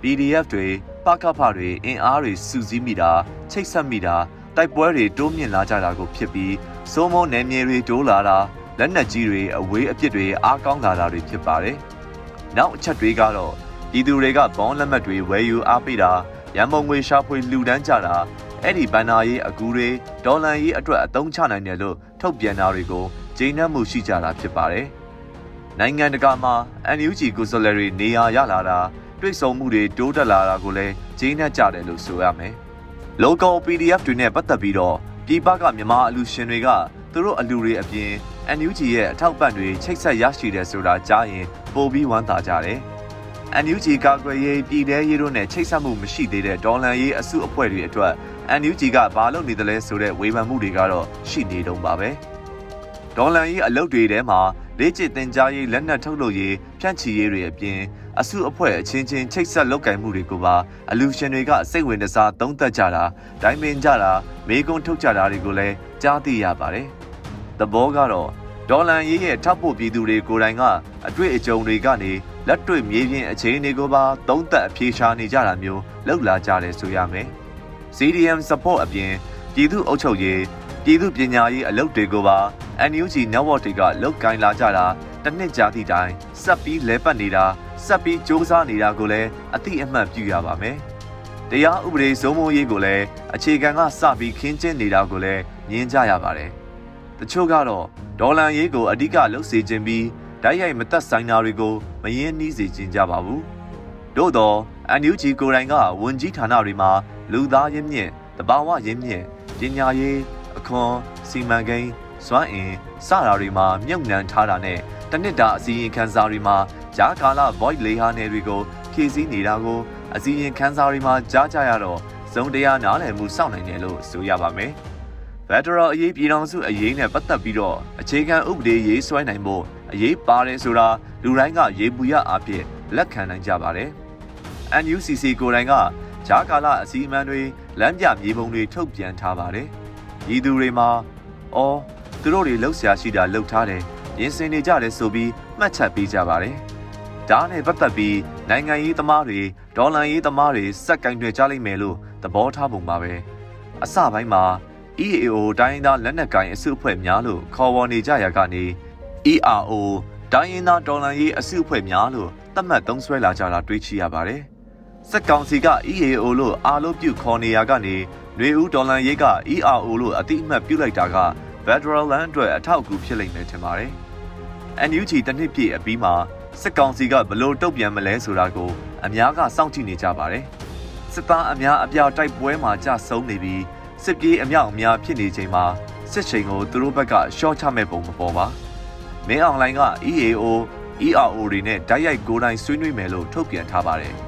PDF တွေပကဖတွေအင်အားတွေစုစည်းမိတာချိတ်ဆက်မိတာတိုက်ပွဲတွေတိုးမြင့်လာကြတာကိုဖြစ်ပြီးစိုးမိုးနယ်မြေတွေတိုးလာတာလက်နက်ကြီးတွေအဝေးအပစ်တွေအားကောင်းလာတာတွေဖြစ်ပါတယ်။နောက်အချက်တွေကတော့ပြည်သူတွေကဘောင်းလက်မှတ်တွေဝယ်ယူအားပေးတာရန်ပုံငွေရှာဖွေလှူဒန်းကြတာအဲ့ဒီဘန်နာရေးအကူတွေဒေါ်လာရေးအတွက်အသုံးချနိုင်တယ်လို့ထုတ်ပြန်တာတွေကိုဂျိန်းနှက်မှုရှိကြတာဖြစ်ပါတယ်။ နိုင်ငံတကာမှာ NUG ကိုယ်စားလှယ်တွေနေရာရလာတာတွေ့ဆုံမှုတွေတိုးတက်လာတာကိုလည်းဂျိန်းနှက်ကြတယ်လို့ဆိုရမယ်။ local PDF တွေနဲ့ပတ်သက်ပြီးတော့ပြည်ပကမြန်မာအလူရှင်တွေကသူတို့အလူတွေအပြင် NUG ရဲ့အထောက်ပံ့တွေချိတ်ဆက်ရရှိတယ်ဆိုတာကြားရင်ပိုပြီးဝမ်းသာကြတယ်။ NUG ကာကွယ်ရေးပြည်내ရေးတို့နဲ့ချိတ်ဆက်မှုမရှိသေးတဲ့ဒေါ်လန်ရေးအစုအဖွဲ့တွေအတွက် NUG ကဘာလုပ်နေသလဲဆိုတဲ့ဝေဖန်မှုတွေကတော့ရှိနေတုံးပါပဲဒေါ်လန်ရေးအလုပ်တွေထဲမှာ လေ့ကျင့်သင်ကြားရေးလက်နက်ထုတ်လုပ်ရေးဖြန့်ချီရေးတွေအပြင်အစုအဖွဲ့အချင်းချင်းချိတ်ဆက်လုပ်ကင်မှုတွေကိုပါအလူရှင်တွေကစိတ်ဝင်စားသုံးသပ်ကြတာဒိုင်းပင်ကြတာမေကွန်းထုတ်ကြတာတွေကိုလည်းကြားသိရပါတယ်။သဘောကတော့ဒေါ်လန်ရေးရဲ့ထောက်ပို့ပြည်သူတွေကိုယ်တိုင်ကအတွေ့အကြုံတွေကနေလက်တွေ့မြေပြင်အခြေအနေကိုပါသုံးသပ်အဖြေရှာနေကြတာမျိုးလောက်လာကြတယ်ဆိုရမယ်။ CDM support အပြင်ပြည်သူ့အုပ်ချုပ်ရေး ပြည်သူပညာရေးအလုပ်တွေကိုပါ NUG network တွေကလုတ်ကင်လာကြတာတစ်နှစ်ကြာသည့်တိုင်ဆက်ပြီးလဲပတ်နေတာဆက်ပြီးစ조사နေတာကိုလည်းအတိအမှတ်ပြုရပါမယ်။တရားဥပဒေစိုးမိုးရေးကိုလည်းအခြေခံကစပြီးခင်းကျင်းနေတာကိုလည်းမြင်ကြရပါတယ်။တချို့ကတော့ဒေါ်လာရေးကိုအဓိကလှုပ်စေခြင်းပြီးဓာတ်ရိုက်မသက်ဆိုင်တာတွေကိုမယင်းနှီးစေခြင်းကြပါဘူး။သို့တော့ NUG ကိုယ်တိုင်ကဝန်ကြီးဌာနတွေမှာလူသားရင်းမြစ်တဘာဝရင်းမြစ်ပညာရေး အခွန်စီမံကိန်းစွမ်းအင်စတာတွေမှာမြုပ်နှံထားတာနဲ့တနစ်တာအစီရင်ခံစာတွေမှာဂျာကာလာ void လေဟာနယ်တွေကိုဖြည့်ဆည်းနေတာကိုအစီရင်ခံစာတွေမှာကြားကြရတော့ဇုံတရားနားလည်မှုစောင့်နိုင်တယ်လို့ဆိုရပါမယ်။ဖက်ဒရယ်အရေးပြည်ထောင်စုအရေးနဲ့ပတ်သက်ပြီးတော့အခြေခံဥပဒေရေးဆွဲနိုင်ဖို့အရေးပါတယ်ဆိုတာလူတိုင်းကရေပူရအဖြစ်လက်ခံနိုင်ကြပါတယ်။ NUCC ကိုယ်တိုင်ကဂျာကာလအစည်းအဝေးတွေလမ်းပြမြေပုံတွေထုတ်ပြန်ထားပါတယ်။ ဤသူတွေမှာအော်သူတို့တွေလှုပ်ရှားရှိတာလှုပ်ထားတယ်ရင်စင်နေကြတယ်ဆိုပြီးမှတ်ချက်ပေးကြပါတယ်။ဒါနဲ့ပတ်သက်ပြီးနိုင်ငံရေးသမားတွေဒေါ်လာရေးသမားတွေစက်ကင်တွေကြားလိမ့်မယ်လို့သဘောထားပုံပါပဲ။အစပိုင်းမှာ EAO တိုင်းသားလက်နက်ကိုင်အစုအဖွဲ့များလို့ခေါ်ဝေါ်နေကြရာကနေ ERO တိုင်းရင်းသားဒေါ်လာရေးအစုအဖွဲ့များလို့သတ်မှတ်သုံးစွဲလာကြတာတွေ့ရှိရပါတယ်။ စက်ကောင်စီက EAO လို့အားလုံးပြုခေါ်နေရကနေຫນွေဦးဒေါ်လာရေးက ERO လို့အတိအမှတ်ပြုလိုက်တာက Federal Land အတွက်အထောက်အကူဖြစ်လိမ့်မယ်ထင်ပါတယ်။ NUG တနှစ်ပြည့်အပြီးမှာစစ်ကောင်စီကဘလို့တုတ်ပြန်မလဲဆိုတာကိုအများကစောင့်ကြည့်နေကြပါတယ်။စစ်သားအများအပြားတိုက်ပွဲမှာကြဆုံးနေပြီးစစ်ပြေးအမြောက်အများဖြစ်နေချိန်မှာစစ်ချိန်ကိုသူတို့ဘက်ကရှော့ချမဲ့ပုံမပေါ်ပါ။မင်းအောင်လိုင်းက EAO ERO တွေနဲ့ဓာတ်ရိုက်ကိုယ်တိုင်ဆွေးနွေးမယ်လို့ထုတ်ပြန်ထားပါတယ်။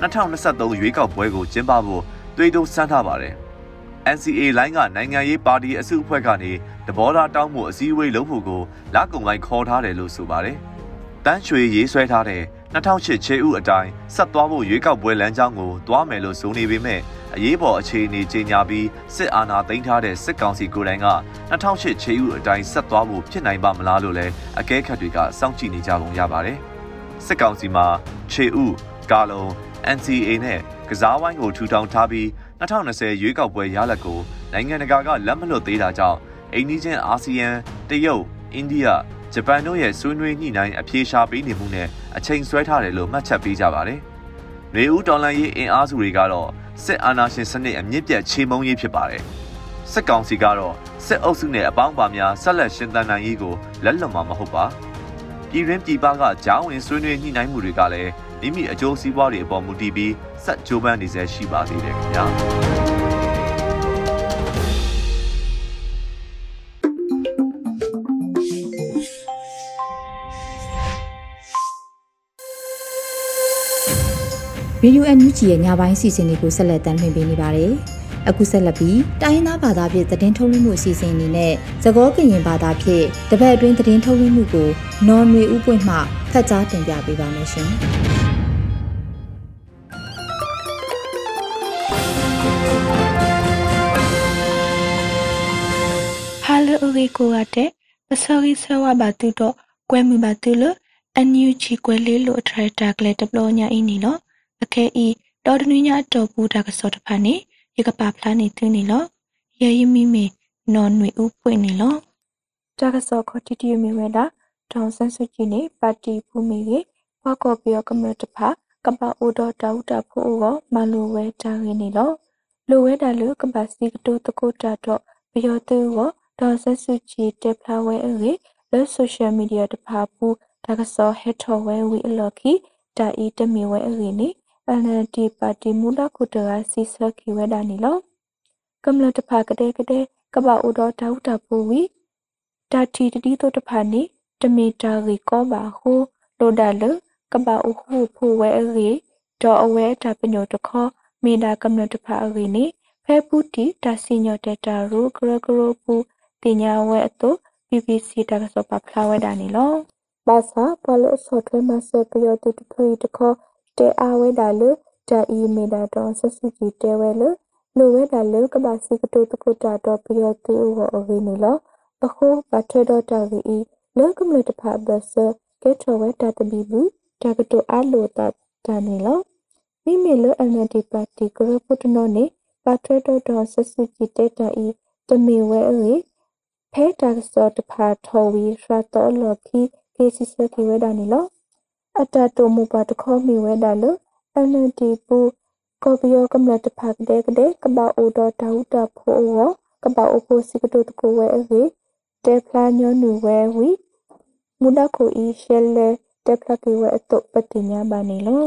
2023ရွေးကောက်ပွဲကိုကျင်းပဖို့တွေးတိုးစမ်းထားပါတယ်။ NCA လိုင်းကနိုင်ငံရေးပါတီအစုအဖွဲ့ကနေတဘောထားတောင်းမှုအစည်းအဝေးလုပ်ဖို့ကိုလက်ကုံလိုက်ခေါ်ထားတယ်လို့ဆိုပါတယ်။တန်းရွှေရေးဆွဲထားတဲ့2008ချေဥအတိုင်းဆက်သွားဖို့ရွေးကောက်ပွဲလမ်းကြောင်းကိုတွားမယ်လို့ဆိုနေပေမဲ့အရေးပေါ်အခြေအနေကြေညာပြီးစစ်အာဏာသိမ်းထားတဲ့စစ်ကောင်စီကိုယ်တိုင်က2008ချေဥအတိုင်းဆက်သွားဖို့ဖြစ်နိုင်ပါမလားလို့လည်းအကဲခတ်တွေကစောင့်ကြည့်နေကြပုံရပါတယ်။စစ်ကောင်စီမှာချေဥကာလုံ NCA နဲ့ကစားဝိုင်းကိုထူထောင်ထားပြီး2020ရွေးကောက်ပွဲရလဒ်ကိုနိုင်ငံတကာကလက်မလွတ်သေးတာကြောင့်အိန္ဒိချင်းအာဆီယံတရုတ်အိန္ဒိယဂျပန်တို့ရဲ့ဆွေးနွေးညှိနှိုင်းအပြေရှားပေးနေမှုနဲ့အချိန်ဆွဲထားတယ်လို့မှတ်ချက်ပေးကြပါတယ်။နေဦးတော်လန်ရေးအင်အားစုတွေကတော့စစ်အာဏာရှင်စနစ်အမြင့်ပြတ်ချေမှုန်းရေးဖြစ်ပါတယ်။စစ်ကောင်စီကတော့စစ်အုပ်စုနဲ့အပေါင်းပါများဆက်လက်ရှင်သန်နိုင်ရေးကိုလက်လွတ်မှာမဟုတ်ပါ။ပြည်တွင်းပြည်ပကကြားဝင်ဆွေးနွေးညှိနှိုင်းမှုတွေကလည်း မိမိအကျိုးစီးပွားတွေအပေါ်မူတည်ပြီးဆက်ကြိုးပမ်းနေစေရှိပါသေးတယ်ခင်ဗျာ။ဗီဒီယိုအန်ယူဂျီရဲ့ညပိုင်းစီစဉ်တွေကိုဆက်လက်တင်ပြနေပါတယ်။အခုဆက်လက်ပြီးတိုင်းရင်းသားဘာသာဖြင့်သတင်းထုတ်လွှင့်မှုအစီအစဉ်အနေနဲ့သကောကရင်ဘာသာဖြင့်တပတ်အတွင်းသတင်းထုတ်လွှင့်မှုကိုနော်နွေဥပွင့်မှဖတ်ကြားတင်ပြပေးပါမယ်ရှင်။ ရီကိုရတဲ့ပစောရီဆဝဘာတူတော့ကွဲမှုပါတူလို့အန်ယူဂျီကွဲလေးလို့အထရက်တာကလေးတပလို့ညာအင်းနီနော်အခဲဤတော်တနည်းညာတော်ပူတာကစောတဖာနေရကပါဖလားနေသူနေလောရရမီမေနော်နွေဥပွင့်နေလောတာကစောခတိတီမီဝဲတာတောင်ဆန်းစုကြည်နေပါတီဖူမီရေဘကောပြောကမတဖာကပအိုတော်တောက်တာဖိုးရောမလိုဝဲတာရင်းနေလောလိုဝဲတာလို့ကပစီကတိုတကိုတာတော့ဘယောသူရော ဒေါ်ဆစုကြည်တက်ဖလာဝဲအေလက်ဆိုရှယ်မီဒီယာတဖာပူဒါကစောဟက်ထော်ဝဲဝီအလော်ခီတာအီတမီဝဲအေနေ NLD ပါတီမူလကုတရာစီစခိဝဒနီလောကမ္လတဖာကတဲ့ကတဲ့ကပဥတော်တောက်တာပူဝီတာတီတတိတို့တဖာနေတမီတာရီကောပါဟုလိုဒါလကပဥဟုဖူဝဲရီဒေါ်အဝဲတာပညိုတခောမေဒါကမ္လတဖာရီနေဖဲပူတီတာစီညောတတာရူဂရဂရပူ တင်ညာဝဲအတု BBC တာကစောပါဖလာဝဲတာနေလောဘာသာပလောဆော့ထွဲမဆော့ပယောတူတထွေတခောတဲအားဝဲတာလတာအီမေတာတော့ဆဆူကြည်တဲဝဲလလိုဝဲတာလကဘာစီကတိုတကုတာတော့ပြရတူဟောအဝေးနေလအခုပတ်ထွဲတော့တာဝီလကမလတဖာဘဆကဲထောဝဲတာတဘီဘူးတာကတိုအားလိုတာတာနေလမိမေလအန်တီပါတီကရပုတနောနေပတ်ထွဲတော့တော့ဆဆူကြည်တဲတာအီတမေဝဲအေ ဖဲတာစောတဖာထောဝီရတော်လခီကေစီစကီဝဲတာနေလောအတတိုမူပါတခေါ်မီဝဲတာလို့အန်တီပူကောပီယောကမ္လတဖက်တဲ့ကတဲ့ကဘာအိုတော်တောက်တာဖိုးရောကဘာအိုဖိုစီကတိုတကိုဝဲအေတေဖလာညောနူဝဲဝီမူဒကိုအီရှဲလေတေဖလာကေဝဲအတုပတိညာဘာနေလော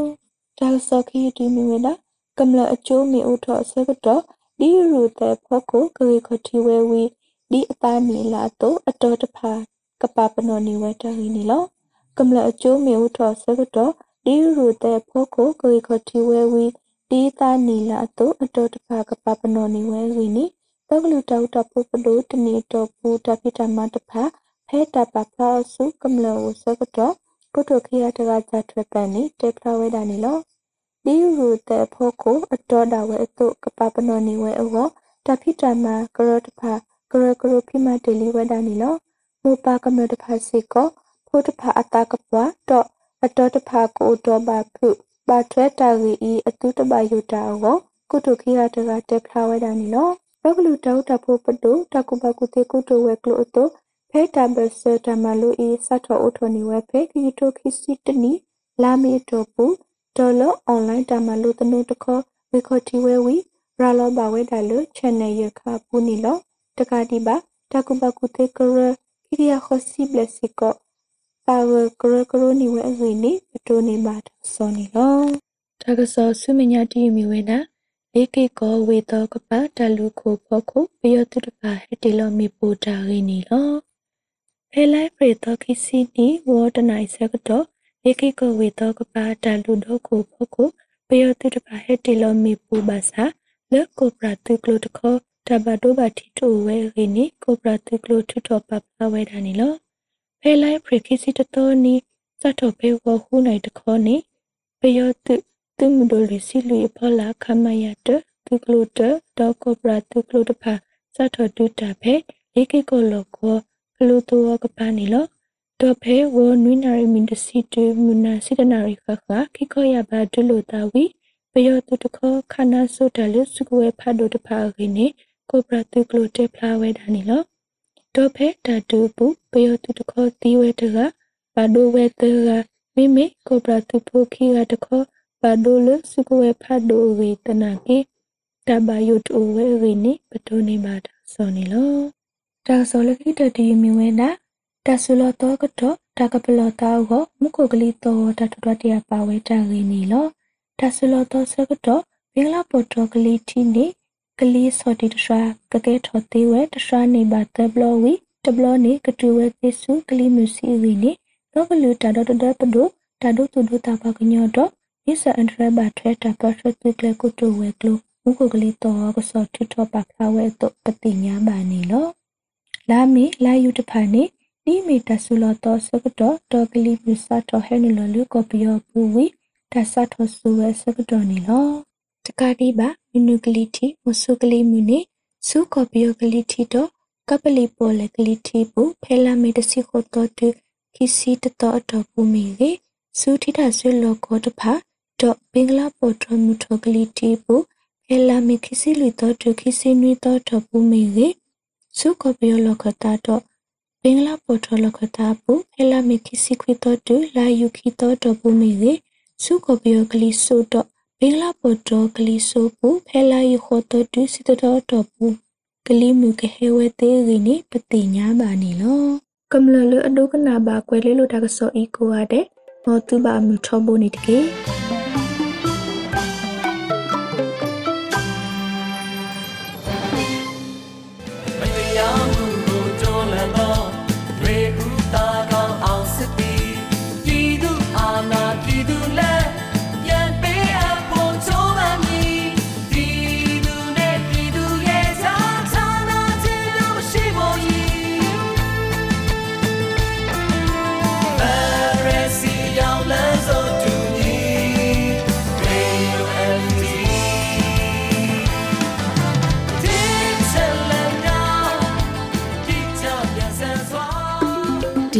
တာစခီတီမီဝဲတာကမ္လအချိုးမီဥထောဆကတော့ဒီရူတဲ့ဖကိုဂရီခတီဝဲဝီ ဒီအပန်းနီလာတော့အတော်တဖာကပပနောနီဝဲတဟီနီလောကမ္လအချိုးမီဥထောဆကတော့ဒီရူတဲ့ဖို့ကိုကိုရီခတီဝဲဝီဒီတာနီလာတုအတော်တဖာကပပနောနီဝဲဝီနီတလောကလူတောက်တပူပဒိုတနီတောပူတပိတမတဖာဖဲတပဖလာစုကမလဝစကတော့ကုတုခိယတကကြထွပန်နီတေဖလာဝဲတာနီလောဒီရူတဲ့ဖို့ကိုအတော်တာဝဲအတုကပပနောနီဝဲအောတဖိတမကရတဖာ ကရကရဖိမတေလီဝဲတာနီလောမူပါကမတဖာစီကောဖို့တဖာအတာကပွားတော့အတော်တဖာကိုတော့ပါဖုပါထွဲတာရီဤအတုတပယုတာအောကုတုခိယတကတေဖလာဝဲတာနီလောဘကလူတောက်တဖို့ပတုတကုပကုတေကုတုဝဲကလို့အတုဖဲတဘဆတမလူဤစတ်တော်အထနီဝဲဖဲခီတိုခီစီတနီလာမီတောပူဒေါ်လာအွန်လိုင်းတမလူတနုတခောဝေခောတီဝဲဝီရာလောဘဝဲဒါလူ channel ရခပူနီလော တကတိပါတကုပကုတေကရခီရီယာခောစီဘလက်စီကောပါဝကရကရနီဝဲအဝီနီပတိုနေပါစောနီလောတကစောဆုမညာတီမီဝဲနာလေကေကောဝေတောက ပတလူခိုဖောခုပယောတုတပါဟေတီလောမီပူတာရင်းနီလောဖဲလိုက်ပရေတောခိစီနီဝေါ်တနိုင်ဆကတော့လေကေကောဝေတောကပတလူဒိုခိုဖောခုပယောတုတပါဟေတီလောမီပူပါစာလက်ကိုပရာတုကလိုတခောတဘဒိုဘာတီတိုဝဲရင်းနီကိုပရာတုကလိုထထောပပဝဲတာနီလောဖဲလိုက်ပရေခိစီတတော်နီစတ်တော်ဖေဝဟူနိုင်တခောနီပယောတုသူမဒိုလီစီလူဖလာခမယတသူကလိုတဒေါကိုပရာသူကလိုတဖာစတ်တော်တူတာဖဲလေကေကိုလောကောကလိုတောကပနီလောတော့ဖဲဝနွိနာရီမင်တစီတူမနာစီဒနာရီခခခိခောရပါဒလိုတာဝီပယောတုတခောခနာဆိုတလစုကွေဖတ်တို့တဖာခင်းနေ ကိုပရာသူကလိုတေဖလာဝဲတာနီလောတော့ဖဲတတူပူပယောတုတခောတီဝဲတကပါဒိုဝဲတကမိမိကိုပရာသူဖိုခီကတခောပါဒိုလစုကဝဲဖတ်ဒိုဝေတနာကေတဘယုတိုဝဲဝေနိပတိုနေပါတာစောနေလောတာစောလခိတတိမြဝဲနာတဆူလောတောကတော့တကပလောတောကိုမုခုကလေးတောတထထတရပါဝဲတာရင်းနီလောတဆူလောတောဆကတော့ဘင်္ဂလားပေါ်တော်ကလေးတီနေ ကလေးစော်တီတရွာကကဲထော်သေးဝဲတရွာနေပါတဘလောဝီတဘလောနေကတူဝဲသေစုကလေးမျိုးစီဝီနေတော့ကလူတာတော့တဒပဒိုတာဒုတူဒုတာပါကညောတော့ဒီစအန်ထရဘတ်ထွဲတာပတ်ရတိကလကုတူဝဲကလိုဥကိုကလေးတော့ကစောထထပါခါဝဲတော့ပတိညာပါနေလောလာမီလာယူတဖာနေဒီမီတဆူလတော့စကတော့တော့ကလေးပစတော့ဟဲနလလူကောပီယောပူဝီတဆတ်ထဆူဝဲစကတော့နေလော တကတိပါမနုကလေးတီမဆုကလေးမြူနေစုကောပီယောကလေးတီတော့ကပလီပေါ်လေကလေးတီပူဖဲလာမီတစီခိုတော့တူခီစီတတော့တော့ပူမီလေစုထိတာဆွေလောကောတဖာတော့ဘင်္ဂလားပေါ်ထမှုထကလီတီပူဖဲလာမီခီစီလူတော့ဒုခီစီနွေတော့ထပူမီလေစုကပယောလခတာတော့ဘင်္ဂလားပေါ်ထလခတာပူဖဲလာမီခီစီခွေတော့ဒုလာယူခီတော့ထပူမီလေစုကပယောကလီဆိုတော့ ဘင်္ဂလားပေါ်ထကလီဆိုပူဖဲလာယူခေါ်တော့ဒုစီတော့ထပူကလီမူကဟဲဝဲသေးရင်းနေပတိညာပါနေလောကမလလအဒုကနာပါကွယ်လေးလိုတာကစောဤကိုရတဲ့မောတူပါမှုထောဖို့နေတကေ